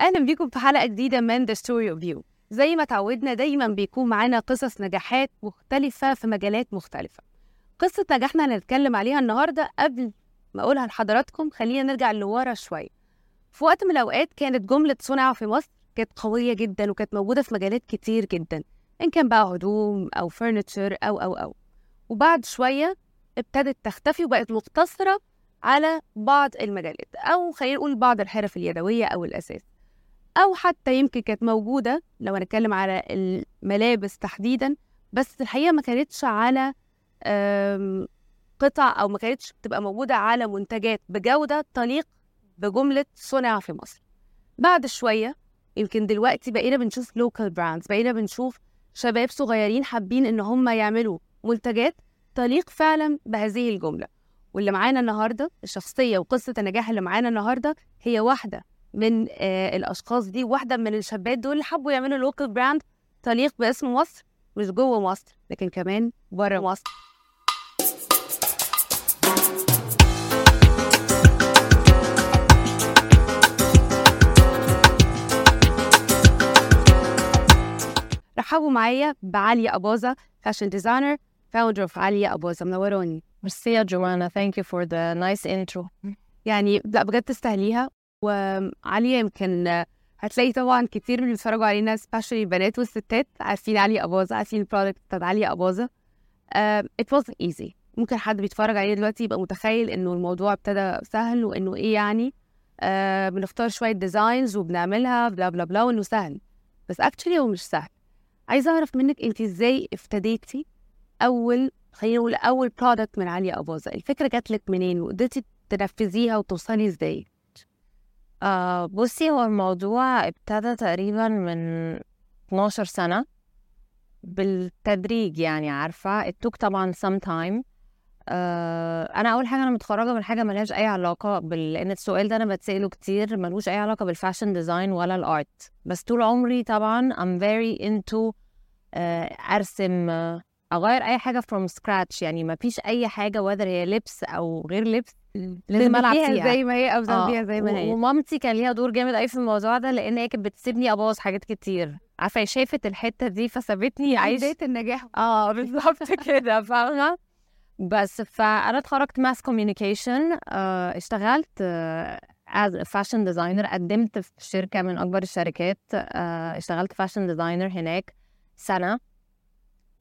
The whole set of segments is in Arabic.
أهلا بيكم في حلقة جديدة من The Story of You زي ما تعودنا دايما بيكون معانا قصص نجاحات مختلفة في مجالات مختلفة. قصة نجاحنا هنتكلم عليها النهارده قبل ما أقولها لحضراتكم خلينا نرجع لورا شوية. في وقت من الأوقات كانت جملة صنع في مصر كانت قوية جدا وكانت موجودة في مجالات كتير جدا إن كان بقى هدوم أو furniture أو أو أو. وبعد شوية ابتدت تختفي وبقت مقتصرة على بعض المجالات أو خلينا نقول بعض الحرف اليدوية أو الأثاث. أو حتى يمكن كانت موجودة لو هنتكلم على الملابس تحديدا بس الحقيقة ما كانتش على قطع أو ما كانتش بتبقى موجودة على منتجات بجودة تليق بجملة صنع في مصر. بعد شوية يمكن دلوقتي بقينا بنشوف local brands بقينا بنشوف شباب صغيرين حابين إن هم يعملوا منتجات تليق فعلا بهذه الجملة. واللي معانا النهارده الشخصية وقصة النجاح اللي معانا النهارده هي واحدة. من آه الأشخاص دي. واحدة من الشابات دول اللي حبوا يعملوا local brand تليق باسم مصر مش جوه مصر لكن كمان بره مصر. رحبوا معايا بعاليا أباظة fashion designer founder of عليا أباظة. منوروني ميرسي يا جوانا. thank you for the nice intro يعني لا بجد تستاهليها. وعليا يمكن هتلاقي طبعا كتير من اللي بيتفرجوا علينا specially البنات والستات عارفين عليا أباظة عارفين ال product بتاعت عليا uh, it wasn't easy. ممكن حد بيتفرج علينا دلوقتي يبقى متخيل إنه الموضوع ابتدى سهل وإنه إيه يعني. آه بنختار شوية designs وبنعملها bla bla bla وإنه سهل. بس actually هو مش سهل. عايزة أعرف منك أنت إزاي ابتديتي أول خلينا نقول أول product من عليا أباظة؟ الفكرة جات لك منين؟ وقدرتي تنفذيها وتوصلي إزاي؟ آه بصي هو الموضوع ابتدى تقريبا من 12 سنة بالتدريج يعني عارفة؟ it took طبعا some time. آه أنا أول حاجة أنا متخرجة من حاجة ملهاش أي علاقة بال... لأن السؤال ده أنا بتسأله كتير ملوش أي علاقة بال fashion design ولا ال art. بس طول عمري طبعا I'm very into آه أرسم أغير أي حاجة from scratch يعني ما فيش أي حاجة whether هي لبس أو غير لبس لازم تنبيها فيها. زي ما هي أو آه، تنبيها زي ما هي. ومامتي كان ليها دور جامد قوي في الموضوع ده لأن هي كانت بتسيبني أبوظ حاجات كتير. عارفة هي شافت الحتة دي فسابتني أعيش بدايه النجاح. آه بالظبط كده فاهمة؟ بس فأنا اتخرجت mass communication اشتغلت as fashion designer قدمت في شركة من أكبر الشركات آه، اشتغلت fashion designer هناك سنة.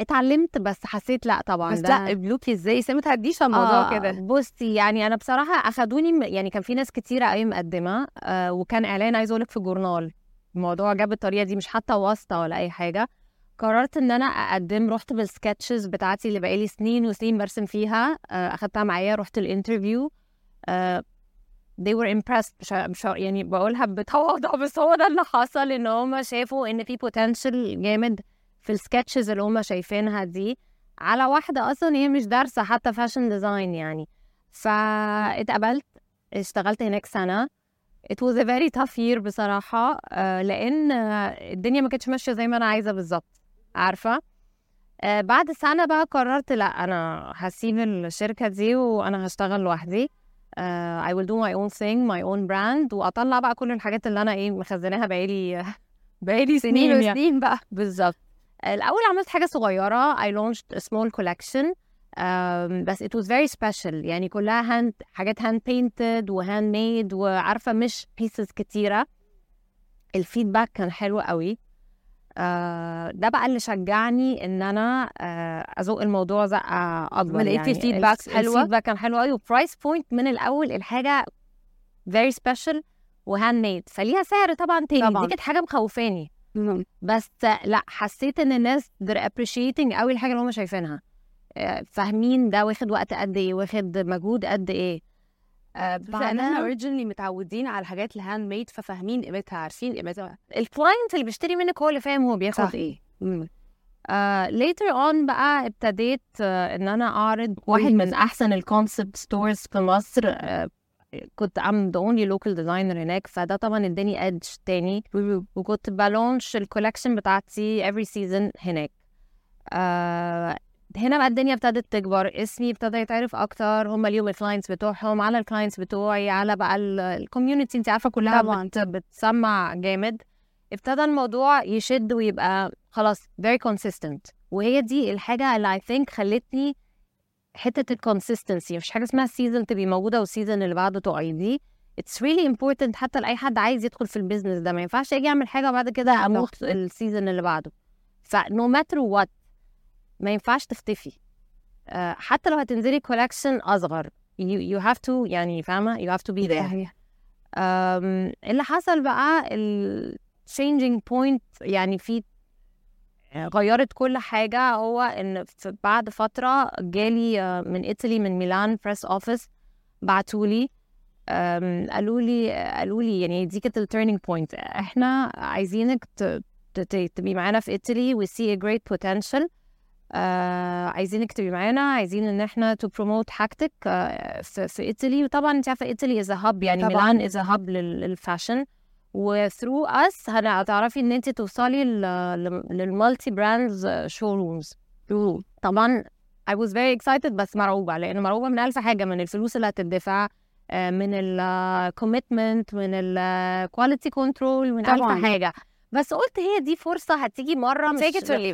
اتعلمت بس حسيت لأ طبعا بس ده لأ قبلوكي إزاي سامي تعديش الموضوع آه، كده؟ بصي يعني أنا بصراحة أخدوني يعني كان في ناس كتيرة قوي مقدمة آه وكان إعلان عايزة أقول لك في جورنال. الموضوع جاب بالطريقة دي مش حتى واسطة ولا أي حاجة. قررت إن أنا أقدم رحت بال sketches بتاعتي اللي بقالي سنين وسنين برسم فيها آه أخدتها معايا رحت ال interview آه they were impressed مش مش يعني بقولها بتواضع بس هو ده اللي حصل إن هم شافوا إن في potential جامد في ال sketches اللي هم شايفينها دي على واحدة أصلا هي مش دارسة حتى fashion design يعني. فاتقبلت اشتغلت هناك سنة. It was a very tough year بصراحة آه، لأن الدنيا ما كانتش ماشية زي ما أنا عايزة بالظبط. عارفة؟ آه، بعد سنة بقى قررت لأ أنا هسيب الشركة دي وأنا هشتغل لوحدي. آه، I will do my own thing my own brand وأطلع بقى كل الحاجات اللي أنا إيه مخزناها بقالي بقالي سنين سنين يعني. وسنين بقى. بالظبط. الأول عملت حاجة صغيرة. I launched a small collection um, بس it was very special. يعني كلها hand حاجات hand painted و hand made وعارفة مش pieces كتيرة. ال feedback كان حلو قوي. آه ده بقى اللي شجعني إن أنا آه ازوق الموضوع زقه أكبر ما لقيتي يعني feedbacks الف- حلوة؟ ال feedback كان حلو قوي. و price point من الأول الحاجة very special و handmade فليها سعر طبعا تاني. طبعاً. دي كانت حاجة مخوفاني. بس لا حسيت إن الناس they're appreciating قوي الحاجة اللي هم شايفينها. آه، فاهمين ده واخد وقت قد إيه واخد مجهود قد إيه. آه، بس لأن إحنا بعدها originally متعودين على الحاجات ال handmade ففاهمين قيمتها عارفين قيمتها. ال client اللي بيشتري منك هو اللي فاهم هو بياخد صح. إيه. آه later on بقى ابتديت آه إن أنا أعرض واحد من أحسن. ال concept stores في مصر آه كنت I'm the only local designer هناك فده طبعا اداني edge تاني. وكنت ب launch ال collection بتاعتي every season هناك. آه هنا بقى الدنيا ابتدت تكبر. اسمي ابتدى يتعرف أكتر. هم اليوم ال clients بتوعهم. على ال clients بتوعي على بقى ال community انت عارفة كلها طبعاً. بت بتسمع جامد. ابتدى الموضوع يشد ويبقى خلاص very consistent. وهي دي الحاجة اللي I think خلتني حتة ال consistency مفيش حاجة اسمها season تبقي موجودة وال season اللي بعده تقعي دي It's really important حتى لأي حد عايز يدخل في ال business ده. ما ينفعش أجي اعمل حاجة وبعد كده أموت ال season اللي بعده. ف no matter what ما ينفعش تختفي. آه، حتى لو هتنزلي collection أصغر you, you have to يعني فاهمة؟ you have to be there. صحيح. أم، اللي حصل بقى ال changing point يعني في غيرت كل حاجة هو إن في بعد فترة جالي آه، من إيطالي من ميلان press office بعتولي قالوا لي قالوا لي يعني دي كانت ال turning point إحنا عايزينك تبقي معانا في ايطالي we see a great potential آه عايزينك تبقي معانا عايزين إن إحنا to promote حاجتك آه في, في ايطالي وطبعا انت عارفة ايطالي is a hub يعني طبعاً. ميلان is a hub لل- لل fashion و through us هتعرفي إن أنت توصلي لل multi brands showrooms طبعا I was very excited بس مرعوبة لأن مرعوبة من ألف حاجة من الفلوس اللي هتدفع آه، من ال commitment من ال quality control من. ألف حاجة بس قلت هي دي فرصة هتيجي مرة مش.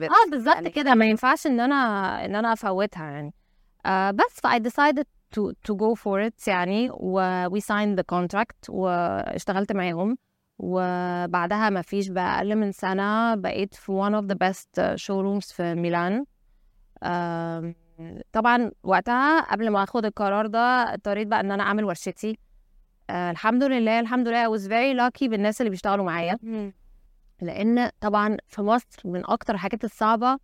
آه بالظبط. كده ما ينفعش إن أنا إن أنا أفوتها يعني آه بس ف I decided to to go for it يعني و we signed the contract واشتغلت معاهم وبعدها ما فيش بقى أقل من سنة بقيت في one of the best showrooms في ميلان. طبعا وقتها قبل ما آخد القرار ده اضطريت بقى إن أنا أعمل ورشتي. آه الحمد لله الحمد لله I was very lucky بالناس اللي بيشتغلوا معايا. لأن طبعا في مصر من أكتر الحاجات الصعبة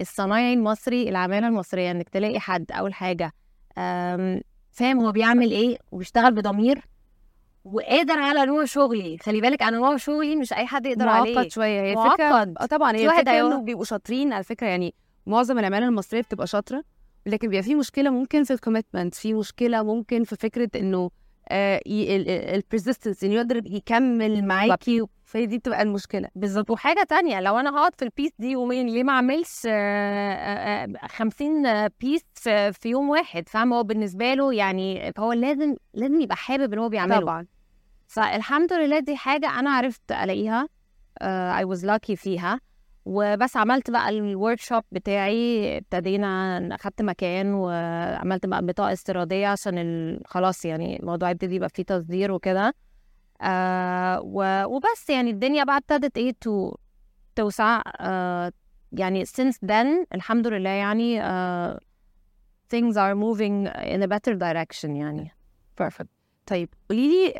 الصنايعي المصري العمالة المصرية إنك تلاقي حد أول حاجة. فاهم هو بيعمل إيه وبيشتغل بضمير. وقادر على نوع شغلي. خلي بالك أنا نوع شغلي مش أي حد يقدر عليه. معقد شوية. هي فكره معقد. آه طبعا في هي هيقول- إنه بيبقوا شاطرين على فكرة يعني معظم العمالة المصرية بتبقى شاطرة لكن بيبقى في مشكلة ممكن في ال commitment في مشكلة ممكن في فكرة إنه ال persistence إنه يقدر يكمل معاكي فهي دي بتبقى المشكلة. بالظبط وحاجة تانية لو أنا هقعد في ال piece دي يومين ليه ما أعملش آه، آه، آه، 50 piece في, يوم واحد؟ فاهمة؟ هو بالنسبة له يعني هو لازم لازم يبقى حابب اللي هو بيعمله. طبعا. فالحمد لله دي حاجة أنا عرفت ألاقيها uh, I was lucky فيها. وبس عملت بقى ال workshop بتاعي ابتدينا أخدت مكان وعملت بقى بطاقة استيرادية عشان. خلاص يعني الموضوع يبتدي يبقى فيه تصدير وكده. آه و... وبس يعني الدنيا بقى ابتدت إيه تو... توسع آه يعني since then الحمد لله يعني آه things are moving in a better direction يعني. Perfect طيب قولي لي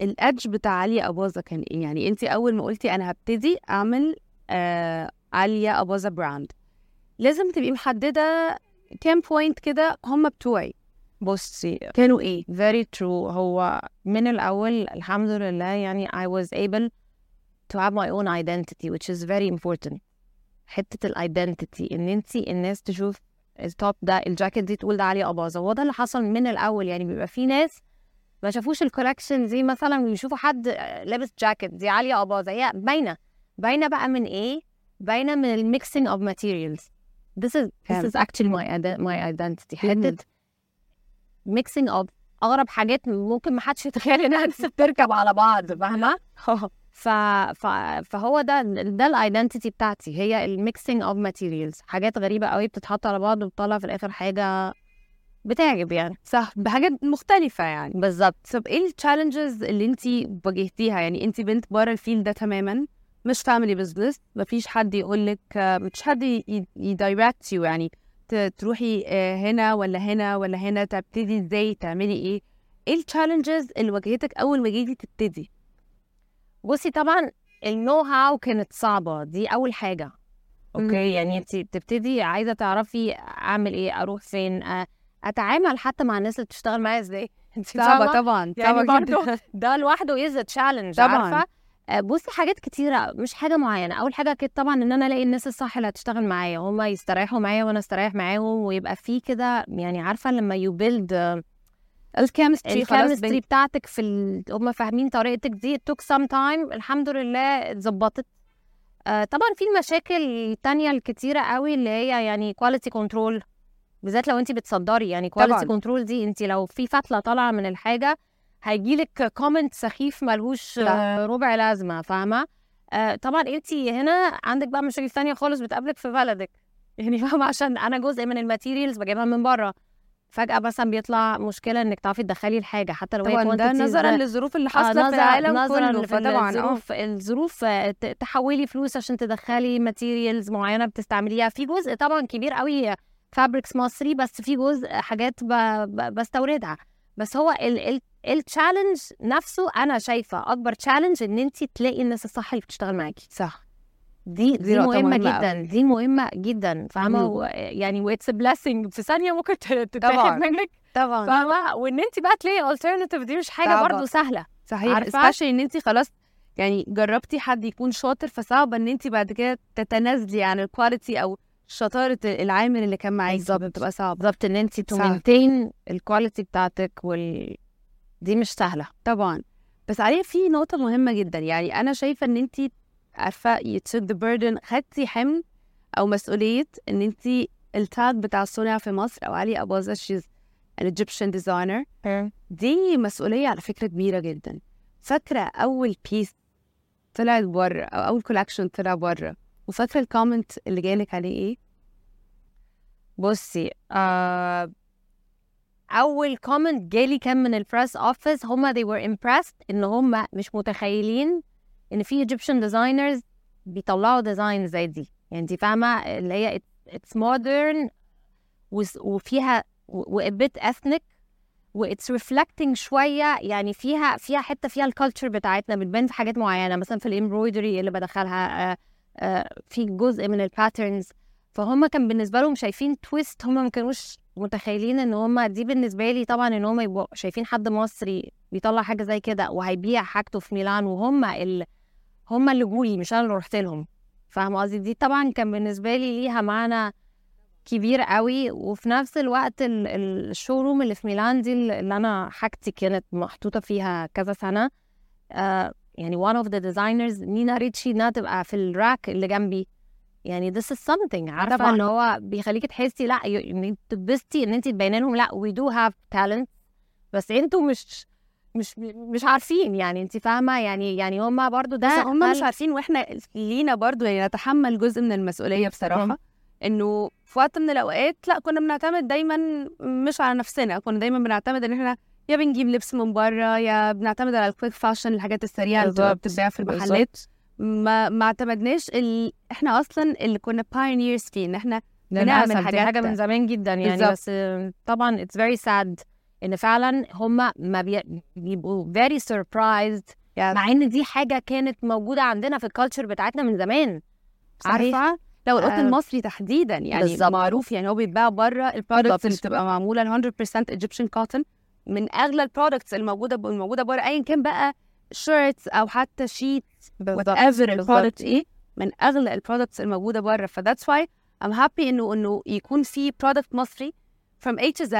ال edge بتاع عليا أباظة كان إيه؟ يعني انت أول ما قلتي أنا هبتدي أعمل آه عليا أباظة brand لازم تبقي محددة كام point كده هم بتوعي. بصي كانوا إيه؟ very true. هو من الأول الحمد لله يعني I was able to have my own identity which is very important. حتة ال identity إن انت الناس تشوف ال top ده الجاكيت دي تقول ده عليا أباظة. وهو ده اللي حصل من الأول. يعني بيبقى في ناس ما شافوش ال collection دي مثلا بيشوفوا حد لابس جاكيت دي عليا أباظة هي باينة. باينة بقى من إيه؟ باينة من ال mixing of materials. This is this is actually my my identity. حتة mixing of أغرب حاجات ممكن ما حدش يتخيل إنها تركب على بعض فاهمة؟ ف... ف... فهو ده ده ال identity بتاعتي. هي ال mixing of materials حاجات غريبة قوي بتتحط على بعض وبتطلع في الآخر حاجة بتعجب يعني. صح. بحاجات مختلفة يعني. بالظبط طب إيه ال challenges اللي انت واجهتيها؟ يعني انت بنت بره ال field ده تماما مش family business مفيش حد يقول لك مش حد ي direct you يعني. تروحي آه، هنا ولا هنا ولا هنا تبتدي إزاي؟ تعملي إيه؟ إيه ال challenges اللي واجهتك أول ما جيتي تبتدي؟ بصي طبعا ال know-how كانت صعبة. دي أول حاجة. okay؟ يعني انت تبتدي عايزة تعرفي أعمل إيه أروح فين أ- أتعامل حتى مع الناس اللي بتشتغل معايا إزاي؟ انت صعبه؟ طبعا يعني برضو جدا. ده لوحده is challenge طبعاً. عارفة؟ آه، بصي حاجات كتيرة مش حاجة معينة. أول حاجة أكيد طبعا إن أنا ألاقي الناس الصح اللي هتشتغل معايا هما يستريحوا معايا وأنا أستريح معاهم ويبقى في كده يعني عارفة لما you build ال chemistry ال chemistry بتاعتك في ال... هما فاهمين طريقتك دي took some time الحمد لله اتظبطت. آه طبعا في المشاكل التانية الكتيرة قوي اللي هي يعني quality control بالذات لو انت بتصدري يعني quality. control دي انت لو في فتلة طالعة من الحاجة هيجيلك comment سخيف ملهوش. آه، ربع لازمة فاهمة؟ آه طبعا انت هنا عندك بقى مشاكل تانية خالص بتقابلك في بلدك. يعني فاهمة؟ عشان أنا جزء من ال materials بجيبها من بره. فجأة مثلا بيطلع مشكلة إنك تعرفي تدخلي الحاجة حتى لو هي ده نظرا للظروف اللي آه، حاصله في العالم نظرا كله فطبعا آه. الظروف الظروف آه، تحولي فلوس عشان تدخلي materials معينة بتستعمليها. في جزء طبعا كبير قوي fabrics مصري بس في جزء حاجات. بستوردها. بس هو ال... ال... ال challenge نفسه أنا شايفة أكبر challenge إن انت تلاقي الناس الصح اللي بتشتغل معاكي صح. دي دي دي مهمة, مهمة جدا دي مهمة جدا. و... يعني what's blessing في ثانية ممكن تتاخد. منك. طبعا. فاهمة؟ وإن انت بقى تلاقي alternative دي مش حاجة صعبة. برضو سهلة. صحيح. especially إن انت خلاص يعني جربتي حد يكون شاطر فصعب إن انت بعد كده تتنازلي عن ال quality أو شطارة العامل اللي كان معاكي بالظبط. بتبقى صعبة. بالظبط. إن انت to. maintain ال quality بتاعتك وال دي مش سهلة. طبعا. بس عليه في نقطة مهمة جدا. يعني أنا شايفة إن انت عارفة you took the burden خدتي حمل أو مسؤولية إن انت ال tag بتاع الصنع في مصر أو علي أباظة she's an Egyptian designer. دي مسؤولية على فكرة كبيرة جدا. فاكرة أول piece طلعت بره أو أول collection طلع بره؟ وفاكرة ال comment اللي جالك عليه إيه؟ بصي آه أول comment جالي كان من ال press office هما they were impressed إن هما مش متخيلين إن في Egyptian designers بيطلعوا design زي دي. يعني انت فاهمة؟ اللي هي modern وس- وفيها ethnic و it's reflecting شوية. يعني فيها فيها حتة فيها ال culture بتاعتنا. بتبان في حاجات معينة. مثلا في ال embroidery اللي بدخلها آه في جزء من ال patterns فهم كان بالنسبة لهم شايفين twist هم ما كانوش متخيلين إن هم دي بالنسبة لي طبعا إن هم يبقوا شايفين حد مصري بيطلع حاجة زي كده وهيبيع حاجته في ميلان وهم ال... هم اللي جولي مش أنا اللي رحت لهم. فاهمه قصدي؟ دي طبعا كان بالنسبة لي ليها معنى كبير قوي. وفي نفس الوقت ال- ال- الشوروم اللي في ميلان دي اللي أنا حاجتي كانت محطوطة فيها كذا سنة آه يعني one of the designers نينا ريتشي إنها تبقى في الراك اللي جنبي. يعني this is something. عارفة. اللي هو بيخليكي تحسي لأ ي- إن انت إن تبيني لهم لأ we do have talent بس أنتوا مش مش مش عارفين يعني انت فاهمة؟ يعني يعني هما برضو ده بس هم مش عارفين وإحنا لينا برضو يعني نتحمل جزء من المسؤولية بصراحة. إنه في وقت من الأوقات لأ كنا بنعتمد دايما مش على نفسنا كنا دايما بنعتمد إن إحنا يا بنجيب لبس من بره يا بنعتمد على ال quick fashion الحاجات السريعة اللي. بتتباع في المحلات ما ما اعتمدناش ال... إحنا أصلا اللي كنا pioneers فيه إن إحنا بنعمل دي حاجات- حاجة من زمان جدا يعني بالظبط. بس طبعا it's very sad إن فعلا هما ما بي- بيبقوا surprised يعني مع إن دي حاجة كانت موجودة عندنا في ال culture بتاعتنا من زمان عارفة لو القطن آه، المصري تحديدا يعني بالظبط. معروف يعني هو بيتباع بره ال products اللي. بتبقى معمولة 100% Egyptian cotton من أغلى ال products الموجودة الموجودة بره ايا كان بقى shirts أو حتى sheet whatever ال product إيه من أغلى ال products الموجودة بره. ف that's why I'm happy إنه إنه يكون في product مصري from A to Z.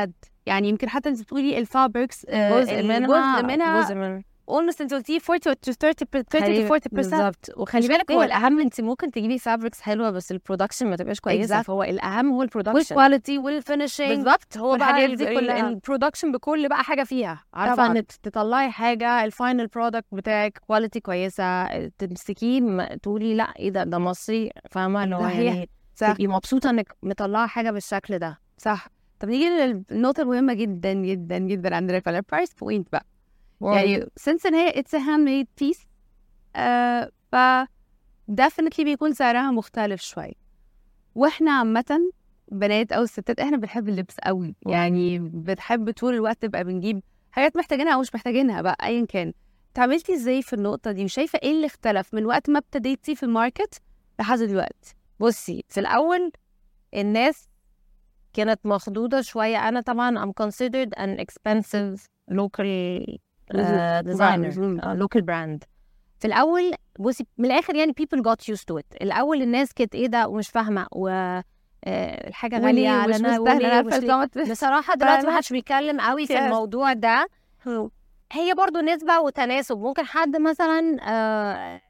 يعني يمكن حتى أنت بتقولي ال fabrics جزء منها جزء منها. Almost انت قلتيه 40 to 30 30 to 40% بالظبط. وخلي بالك هو كتير. الأهم أنت ممكن تجيبي fabrics حلوة بس ال production ما تبقاش كويسة. Exactly. فهو الأهم هو ال production وال quality وال finishing بالظبط. هو بقى دي كلها. ال production بكل بقى حاجة فيها. عارفة. إنك تطلعي حاجة ال final product بتاعك quality كويسة تمسكيه تقولي لأ إيه ده؟ ده مصري. فاهمة؟ اللي هو. يعني صح. تبقي مبسوطة إنك مطلعة حاجة بالشكل ده. صح. طب نيجي للنقطة المهمة جدا جدا جدا عندنا في ال price point بقى. يعني since إن هي it's a handmade piece آه ف definitely بيكون سعرها مختلف شوية وإحنا عامة بنات أو الستات إحنا بنحب اللبس قوي. يعني بنحب طول الوقت نبقى بنجيب حاجات محتاجينها أو مش محتاجينها بقى ايا كان. اتعاملتي إزاي في النقطة دي؟ وشايفة إيه اللي اختلف من وقت ما ابتديتي في ال market لحد دلوقتي؟ بصي في الأول الناس كانت مخضوضة شوية. أنا طبعا I'm considered an expensive local uh, local brand. في الأول بصي من الآخر يعني people got used to it. الأول الناس كانت إيه ده؟ ومش فاهمة. و آه، الحاجة غالية على. الكومنت بصراحة دلوقتي ما؟ حدش بيتكلم قوي في. الموضوع ده. هي برضو نسبة وتناسب. ممكن حد مثلا آه،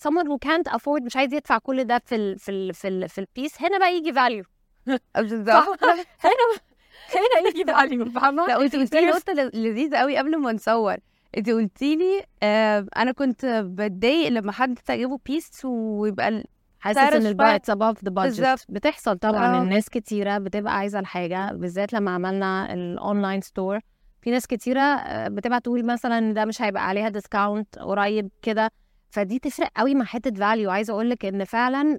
someone who can't afford مش عايز يدفع كل ده في ال في ال في ال في ال piece هنا بقى يجي value بالظبط هنا هنا يجي value فاهمة؟ لا وانت قلتي نقطة لذيذة قوي قبل ما نصور. انت قلتي لي آه أنا كنت بتضايق لما حد تعجبه piece ويبقى حاسس إن above the budget. بالظبط. بتحصل طبعا. آه. الناس كتيرة بتبقى عايزة الحاجة بالذات لما عملنا ال online store في ناس كتيرة آه، بتبقى تقول مثلا ده مش هيبقى عليها discount قريب كده. فدي تفرق قوي مع حتة value عايزة أقول لك إن فعلا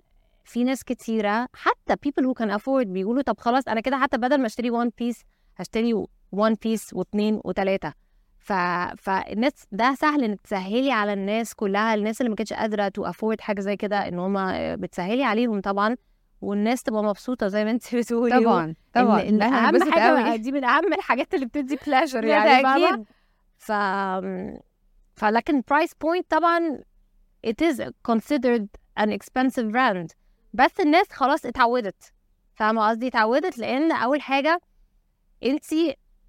في ناس كتيرة حتى people who can afford بيقولوا طب خلاص أنا كده حتى بدل ما أشتري one piece هشتري one piece واثنين وثلاثه ف... فالناس ده سهل إنك تسهلي على الناس كلها الناس اللي ما كانتش قادرة to afford حاجة زي كده إن هم بتسهلي عليهم طبعا والناس تبقى مبسوطة زي ما أنت بتقولي. طبعا طبعا. إن- إن أهم حاجة. دي من أهم الحاجات اللي بتدي pleasure لا، يعني؟ أكيد. ف فلكن price point طبعا it is considered an expensive brand. بس الناس خلاص اتعودت. فاهمة قصدي؟ اتعودت لأن أول حاجة أنت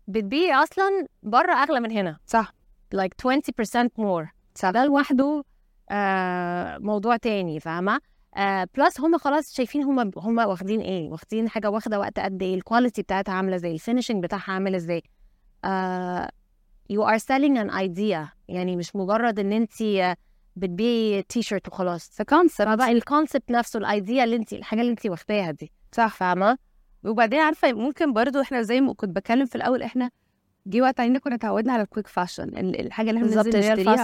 بتبيعي أصلا بره أغلى من هنا. صح. Like 20% more. صح. ده لوحده آه موضوع تاني فاهمة؟ آه plus هم خلاص شايفين هم هم واخدين إيه؟ واخدين حاجة واخدة وقت قد إيه؟ ال quality بتاعتها عاملة إزاي؟ ال finishing بتاعها عامل إزاي؟ آه you are selling an idea. يعني مش مجرد إن أنت بتبيعي تي شيرت وخلاص concept فبقى ال concept نفسه ال idea اللي انت الحاجة اللي انت واخداها دي. صح. فاهمة؟ وبعدين عارفة ممكن برضو إحنا زي ما كنت بتكلم في الأول إحنا جه وقت علينا كنا اتعودنا على ال quick fashion الحاجة اللي إحنا بالظبط بننزل نشتريها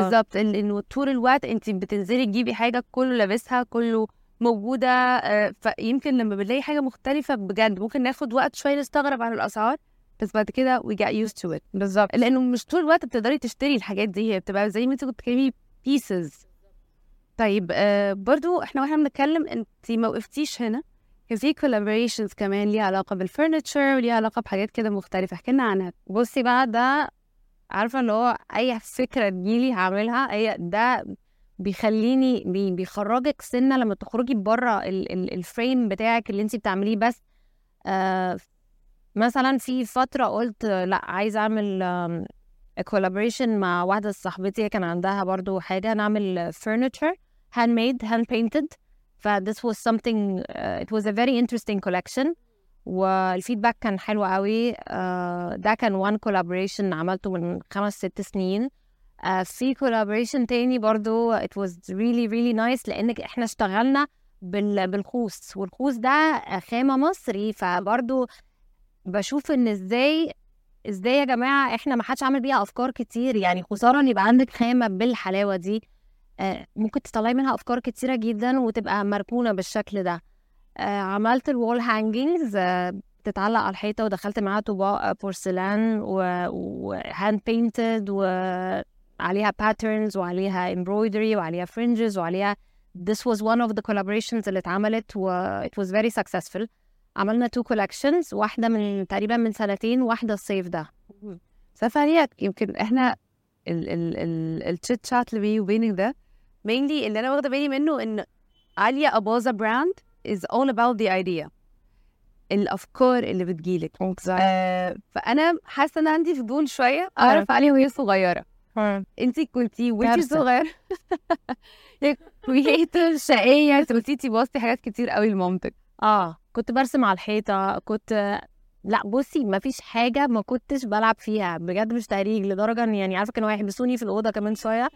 بالظبط. ال- انه طول الوقت انت بتنزلي تجيبي حاجة كله لابسها كله موجودة. آه، فيمكن لما بنلاقي حاجة مختلفة بجد ممكن ناخد وقت شوية نستغرب عن الأسعار. بس بعد كده we get used to it. بالظبط. لأنه مش طول الوقت بتقدري تشتري الحاجات دي هي بتبقى زي ما انت كنت بتتكلمي pieces. طيب آه برضو إحنا وإحنا بنتكلم انت ما وقفتيش هنا. كان في collaborations كمان ليها علاقة بالفurniture وليها علاقة بحاجات كده مختلفة. احكي لنا عنها. بصي بقى ده عارفة اللي هو أي فكرة تجيلي هعملها هي ده بيخليني بي بيخرجك سنة لما تخرجي بره ال ال الفريم بتاعك اللي انت بتعمليه بس. آه مثلا في فترة قلت لأ عايزة أعمل كولابوريشن مع واحدة صاحبتي كان عندها برضو حاجة نعمل furniture handmade hand painted ف this was something uh, it was a very interesting collection. والفيدباك كان حلو قوي. آه، ده كان one collaboration عملته من خمس ست سنين. آه، في collaboration تاني برضو it was really really nice لأن إحنا اشتغلنا بال- بالخوص. والخوص ده خامة مصري فبرضو بشوف إن إزاي إزاي يا جماعة إحنا ما حدش عامل بيها أفكار كتير يعني خسارة إن يبقى عندك خامة بالحلاوة دي آه، ممكن تطلعي منها أفكار كتيرة جدا وتبقى مركونة بالشكل ده. آه، عملت ال wall hangings بتتعلق على الحيطة ودخلت معاها طباق بورسلان و hand painted وعليها patterns وعليها embroidery وعليها fringes وعليها this was one of the collaborations اللي اتعملت و it was very successful. عملنا two collections واحدة من تقريبا من سنتين واحدة الصيف ده. عليها يمكن إحنا ال ال ال ال chit chat اللي بيني وبينك ده mainly اللي أنا واخدة بالي منه إن عليا اباظه brand is all about the idea. الأفكار اللي بتجيلك. آه فأنا حاسة إن عندي فضول شوية أعرف عليها وهي صغيرة. انت كنتي وانت. صغيرة. كرييتر شقية انت قلتي بوظتي حاجات كتير قوي لمامتك. آه. كنت برسم على الحيطة كنت لأ بصي ما فيش حاجة ما كنتش بلعب فيها بجد مش تهريج لدرجة إن يعني عارفة كانوا هيحبسوني في الأوضة كمان شوية.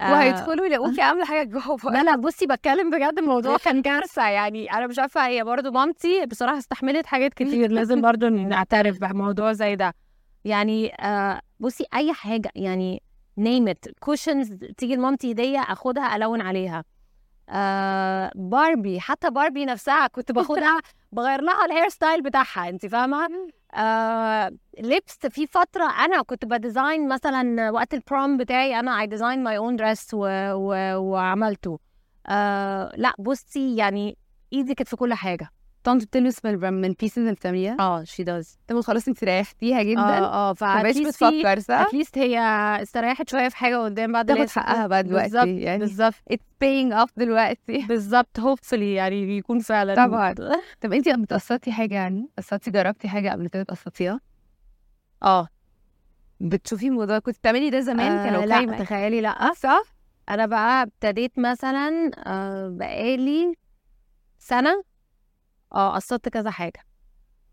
آه، وهيدخلوا يلاقوكي عامله حاجة جوه لا لا بصي بتكلم بجد الموضوع كان كارثة. يعني أنا مش عارفة هي برضو مامتي بصراحة استحملت حاجات كتير. لازم برضو نعترف بموضوع زي ده. يعني آه بصي أي حاجة يعني name it, cushions تيجي لمامتي هدية أخدها ألون عليها. آه باربي حتى باربي نفسها كنت باخدها بغير لها ال hair style بتاعها انت فاهمة؟ آه لبس في فترة أنا كنت ب design مثلا وقت ال prom بتاعي أنا I design my own dress وعملته. آه لأ بصي يعني إيدي كانت في كل حاجة. طنط بتلبس من من ال pieces اللي بتعمليها آه she does طب خلاص انت ريحتيها جدا. آه آه ف at least بتفكر صح؟ at least هي استريحت شوية في حاجة قدام بعد تاخد حقها بقى دلوقتي يعني. بالظبط. It's paying off دلوقتي. بالظبط hopefully يعني يكون فعلا. طبعاً. طب انت بتقسطي حاجة يعني قسطتي جربتي حاجة قبل كده تقسطيها؟ آه. بتشوفي الموضوع كنت بتعملي ده زمان كان آه okay لا؟ تخيلي لأ. صح؟ أنا بقى ابتديت مثلا آه، بقالي سنة آه قسطت كذا حاجة.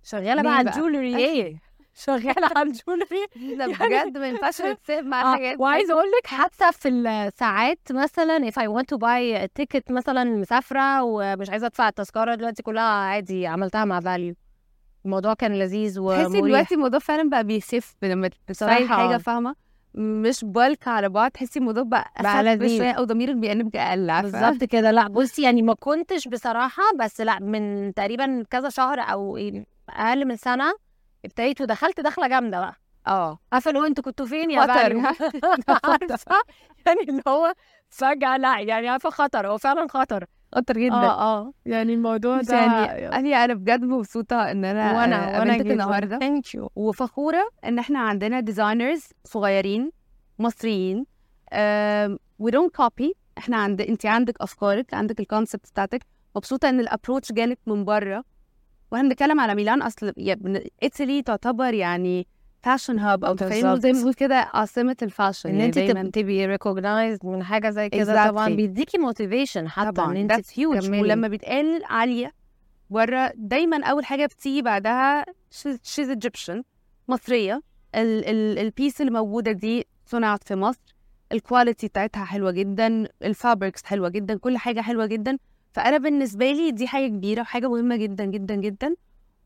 شغالة بقى على؟ ال jewelry إيه؟ شغالة على ال jewelry. ده يعني- بجد ما ينفعش نتسيب مع آه، الحاجات دي. وعايزة أقول لك حتى في الساعات مثلا if I want to buy a ticket مثلا مسافرة ومش عايزة أدفع التذكرة دلوقتي كلها عادي عملتها مع valU الموضوع كان لذيذ تحسي ومريح. دلوقتي الموضوع فعلا بقى بي save لما تدفعي حاجة آه. فاهمة؟ مش كله على بعض تحسي الموضوع بقى اخف لذيذ. شوية أو ضميرك بيأنبك أقل؟ بالظبط كده لا بصي يعني ما كنتش بصراحة بس لا من تقريبا كذا شهر أو أقل من سنة ابتديت ودخلت دخلة جامدة بقى آه عارفة اللي هو أنتوا كنتوا فين يا. valU عارفة يعني اللي هو فجأة لا يعني عارفة خطر هو فعلا خطر خطر جدا. آه آه. يعني الموضوع ده يعني أنا أنا بجد مبسوطة إن أنا وأنا آه، وأنا قابلتك النهارده. thank you وفخورة إن إحنا عندنا designers صغيرين مصريين we don't copy إحنا عند أنت عندك أفكارك عندك ال concept بتاعتك. مبسوطة إن ال approach جالك من بره. وإحنا بنتكلم على ميلان أصل إيطاليا تعتبر يعني fashion hub أو بالظبط. زي ما بنقول كده عاصمة ال fashion إن يعني انت تبقي recognized من حاجة زي كده طبعا Exactly. بيديكي motivation حتى طبعا. إن انت تكملي. ولما بيتقال عالية بره دايما أول حاجة بتيجي بعدها she's Egyptian مصرية. ال ال ال piece اللي موجودة دي صنعت في مصر. ال quality بتاعتها حلوة جدا. ال fabrics حلوة جدا. كل حاجة حلوة جدا. فأنا بالنسبة لي دي حاجة كبيرة وحاجة مهمة جدا جدا جدا.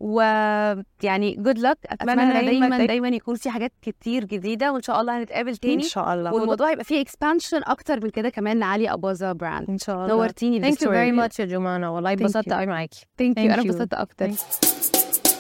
ويعني good luck أتمنى, أتمنى دايماً- دايما دايما يكون في حاجات كتير جديدة وإن شاء الله هنتقابل تاني. شاء الله. والموضوع هيبقى فيه expansion أكتر من كده كمان لعلي أباظة brand إن شاء الله. نورتيني thank you very much يا جمانه والله اتبسطت you. قوي معاكي. thank you أنا you. انبسطت أكتر. Thank